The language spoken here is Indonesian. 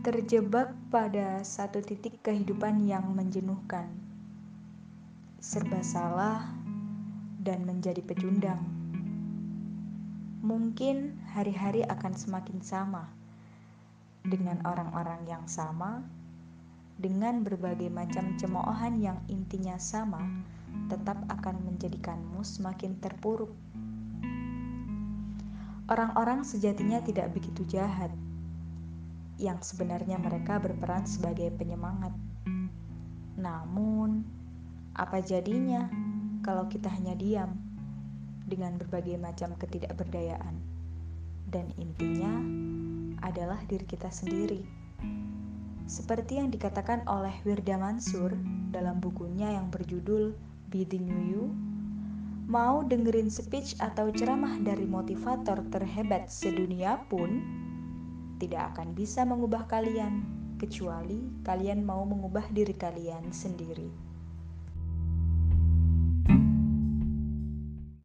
terjebak pada satu titik kehidupan yang menjenuhkan, serba salah, dan menjadi pecundang. Mungkin hari-hari akan semakin sama dengan orang-orang yang sama, dengan berbagai macam cemoohan yang intinya sama, tetap akan menjadikanmu semakin terpuruk. Orang-orang sejatinya tidak begitu jahat yang sebenarnya mereka berperan sebagai penyemangat. Namun, apa jadinya kalau kita hanya diam dengan berbagai macam ketidakberdayaan? Dan intinya adalah diri kita sendiri. Seperti yang dikatakan oleh Wirda Mansur dalam bukunya yang berjudul Be the New You, mau dengerin speech atau ceramah dari motivator terhebat sedunia pun, tidak akan bisa mengubah kalian kecuali kalian mau mengubah diri kalian sendiri.